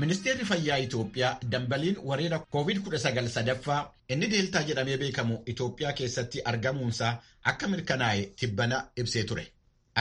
Ministeerri Fayyaa Itoophiyaa dambaliin wareera COVID-19 sadaffaa inni deeltaa jedhamee beekamu Itoophiyaa keessatti argamuunsaa akka mirkanaa'e tibbana ibsee ture.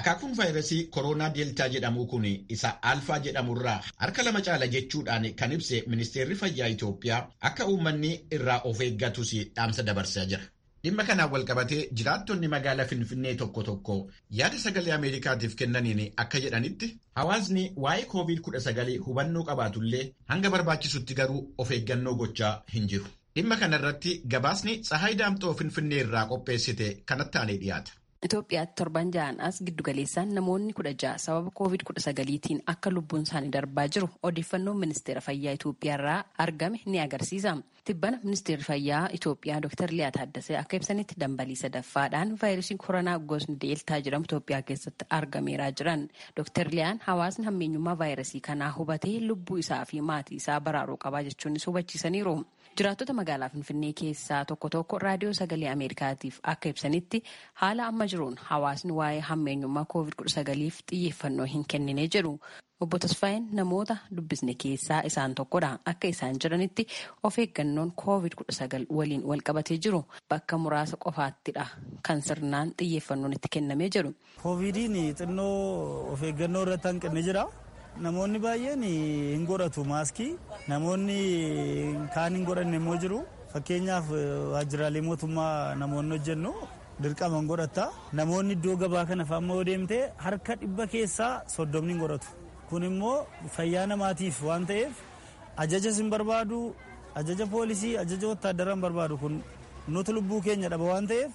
Akaakuun vaayirasii kooroonaa deeltaa jedhamu kun isa alfaa jedhamurraa harka lama caala jechuudhaan kan ibse Ministeerri Fayyaa Itoophiyaa akka uummanni irraa of eeggatus dhaamsa dabarsaa jira. Dhimma kanaan walqabatee jiraattonni magaalaa Finfinnee tokko tokko yaada sagalee Ameerikaatiif kennaniin akka jedhanitti hawaasni waa'ee COVID-19 hubannoo qabaatullee hanga barbaachisutti garuu of eeggannoo gochaa hin jiru. Dhimma kanarratti gabaasni Tsahaay Daamxoo Finfinnee irraa qopheessite kanatti aanee dhiyaata. Itoophiyaatti torban ja'an as giddugaleessaan namoonni kudha ja'a sababa koovid kudha sagaliitiin akka lubbuun isaanii darbaa jiru odeeffannoon ministeera fayyaa Itoophiyaa irraa argame ni agarsiisa. Tibbana ministeerri fayyaa Itoophiyaa Dr. Liyaa Taaddasee akka ibsanitti dambalii sadaffaadhaan vaayirasiin koronaa gosni deeltaa jedhamu Itoophiyaa keessatti argameeraa jiran. Dr. Liyaan hawaasni hammeenyummaa vaayirasii kanaa hubatee lubbuu isaa fi maatii isaa baraaruu qabaa jechuunis hubachiisaniiru. Jiraattota magaalaa Finfinnee keessaa tokko tokko raadiyoo sagalee Ameerikaatiif akka ibsanitti haala amma jiruun hawaasni waa'ee hammeenyummaa COVID-19f xiyyeeffannoo hin kennine jedhu. Obbo Tasfaayeen namoota dubbisne keessaa isaan tokkodha. Akka isaan jiranitti of eeggannoon COVID-19 waliin wal qabatee jiru bakka muraasa qofaattidha kan sirnaan xiyyeeffannoon itti kennamee jiru. Koovidiin xinnoo of eeggannoo irratti hanqinni jira. Namoonni baay'een hin godhatu maaskii. Namoonni kaan hin godhanne immoo jiru. Fakkeenyaaf waajjiraalee mootummaa namoonni hojjennu dirqama hin godhatta namoonni iddoo gabaa kana fa'aa yoo deemte harka dhibba keessaa soddomni hin godhatu kun immoo fayyaa namaatiif waan ta'eef ajaja hin barbaadu ajaja poolisii ajaja wotaaddaraa hin barbaadu. Kun nuti lubbuu keenya dhaba waan ta'eef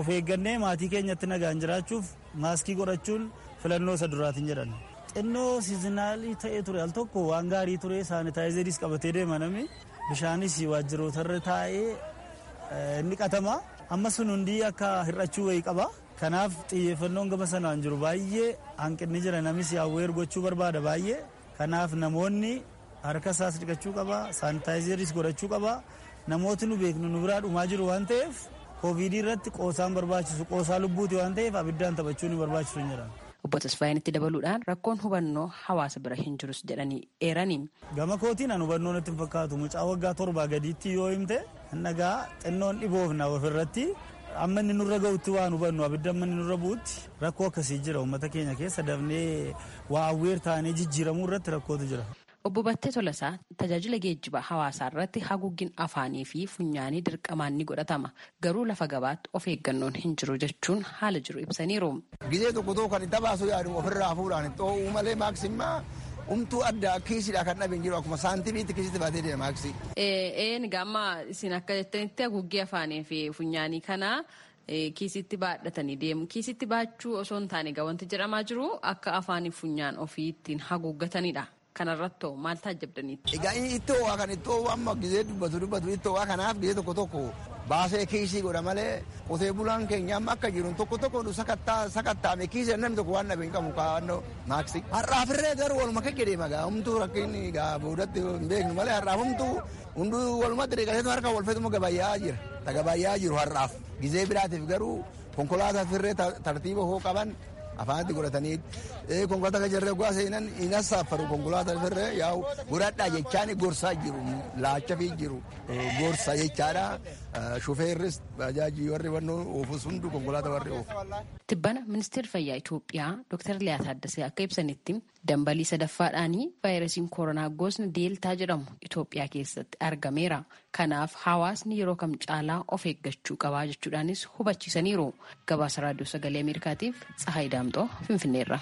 of eeggannee maatii keenyatti nagaan jiraachuuf maaskii godhachuun filannoo isa duraatiin jedhan. Xinnoo siizinaalii ta'ee ture. Al tokko waan gaarii ture saanitaayizeris qabatee deema namni bishaanis waajjiroota irra taa'ee ni qatama. Amma sun hundi akka hir'achuu wayii qaba. Kanaaf xiyyeeffannoon gama sanaan jiru. Baay'ee hanqinni jira. Namis yaawweer gochuu barbaada baay'ee. Kanaaf namoonni harka isaas dhiqachuu qaba. Saanitaayizeris godhachuu qaba. Namooti nu beeknu nu biraa dhumaa jiru waan ta'eef koovidii irratti qoosaan barbaachisu qoosaa lubbuuti waan ta'eef abiddaan taphachuu ni barbaachisu hin jedhan. Obbo Tasfaayeen itti dabaluudhaan rakkoon hubannoo hawaasa bira hin jirus jedhanii eeranii. Gama kootiin an hubannoo natti hin fakkaatu mucaa waggaa torbaa gadiitti yoo himte nagaa xinnoon dhiboofna ofirratti amma inni nurra ga'utti waan hubannu abidda amma inni nurra bu'utti rakkoo akkasii jira uummata keenya keessa dafnee waa awweer taanee jijjiiramuu irratti rakkootu jira. Obbo Battee Tolasaa tajaajila geejjiba hawaasaa irratti haguuggin afaanii fi funyaanii dirqamaan ni godhatama. Garuu lafa gabaatti of eeggannoon hin jiru jechuun haala jiru ibsaniiru. Gizee tokko tokko kan itti baasu yaadu ofirraa hafuudhaan xoo'uu malee maaksimmaa umtuu addaa kiisidha kan dhabe hin jiru akkuma saantimiitti kiisitti baatee deema maaksii. Een gaamma isin akka jettanitti haguuggii afaanii fi funyaanii kana kiisitti baadhatanii deemu. Kiisitti baachuu osoo hin taane wanti jedhamaa jiru akka afaanii funyaan ofii ittiin haguuggatanidha. Kanarratti maal taajjabdaniitti. Egaa ittoo waa kan ittoo amma gizee dubbatu dubbatu ittoo waa kanaaf gizee tokko tokko baasee kiisii godha malee qotee bulaan keenya amma akka jiru tokko tokko nu sakattaa sakattaame kiisii namni tokko waan dhabe hin qabu kaa'annoo maaksi. Har'aafirree garuu waluma keessa deema gaa humtuu rakkinni gaa boodatti hin beeknu malee har'aaf humtuu hunduu walumatti dhiqateetu harka wal feetuma gabayyaa jira. Ta gabayyaa jiru har'aaf gizee biraatiif garuu konkolaataa firree tartiiba hoo qaban afaanitti godhatanii konkolaataa kan jirre gaa seenan hin assaafaru konkolaataa firree yaa'u godhadhaa jechaan gorsaa jiru laacha fi jiru gorsa jechaadha shufeerris bajaajii warri wannoo oofus hundu konkolaataa warri oofu. Tibbana ministeerri fayyaa Itoophiyaa Dr. Liyaa Taaddasee akka ibsanitti dambalii sadaffaadhaanii vaayirasiin koronaa gosni deeltaa jedhamu Itoophiyaa keessatti argameera. Kanaaf hawaasni yeroo kam caalaa of eeggachuu qabaa jechuudhaanis hubachiisaniiru. Gabaasa raadiyoo sagalee Ameerikaatiif Tsahaay Daamxoo Finfinneerra.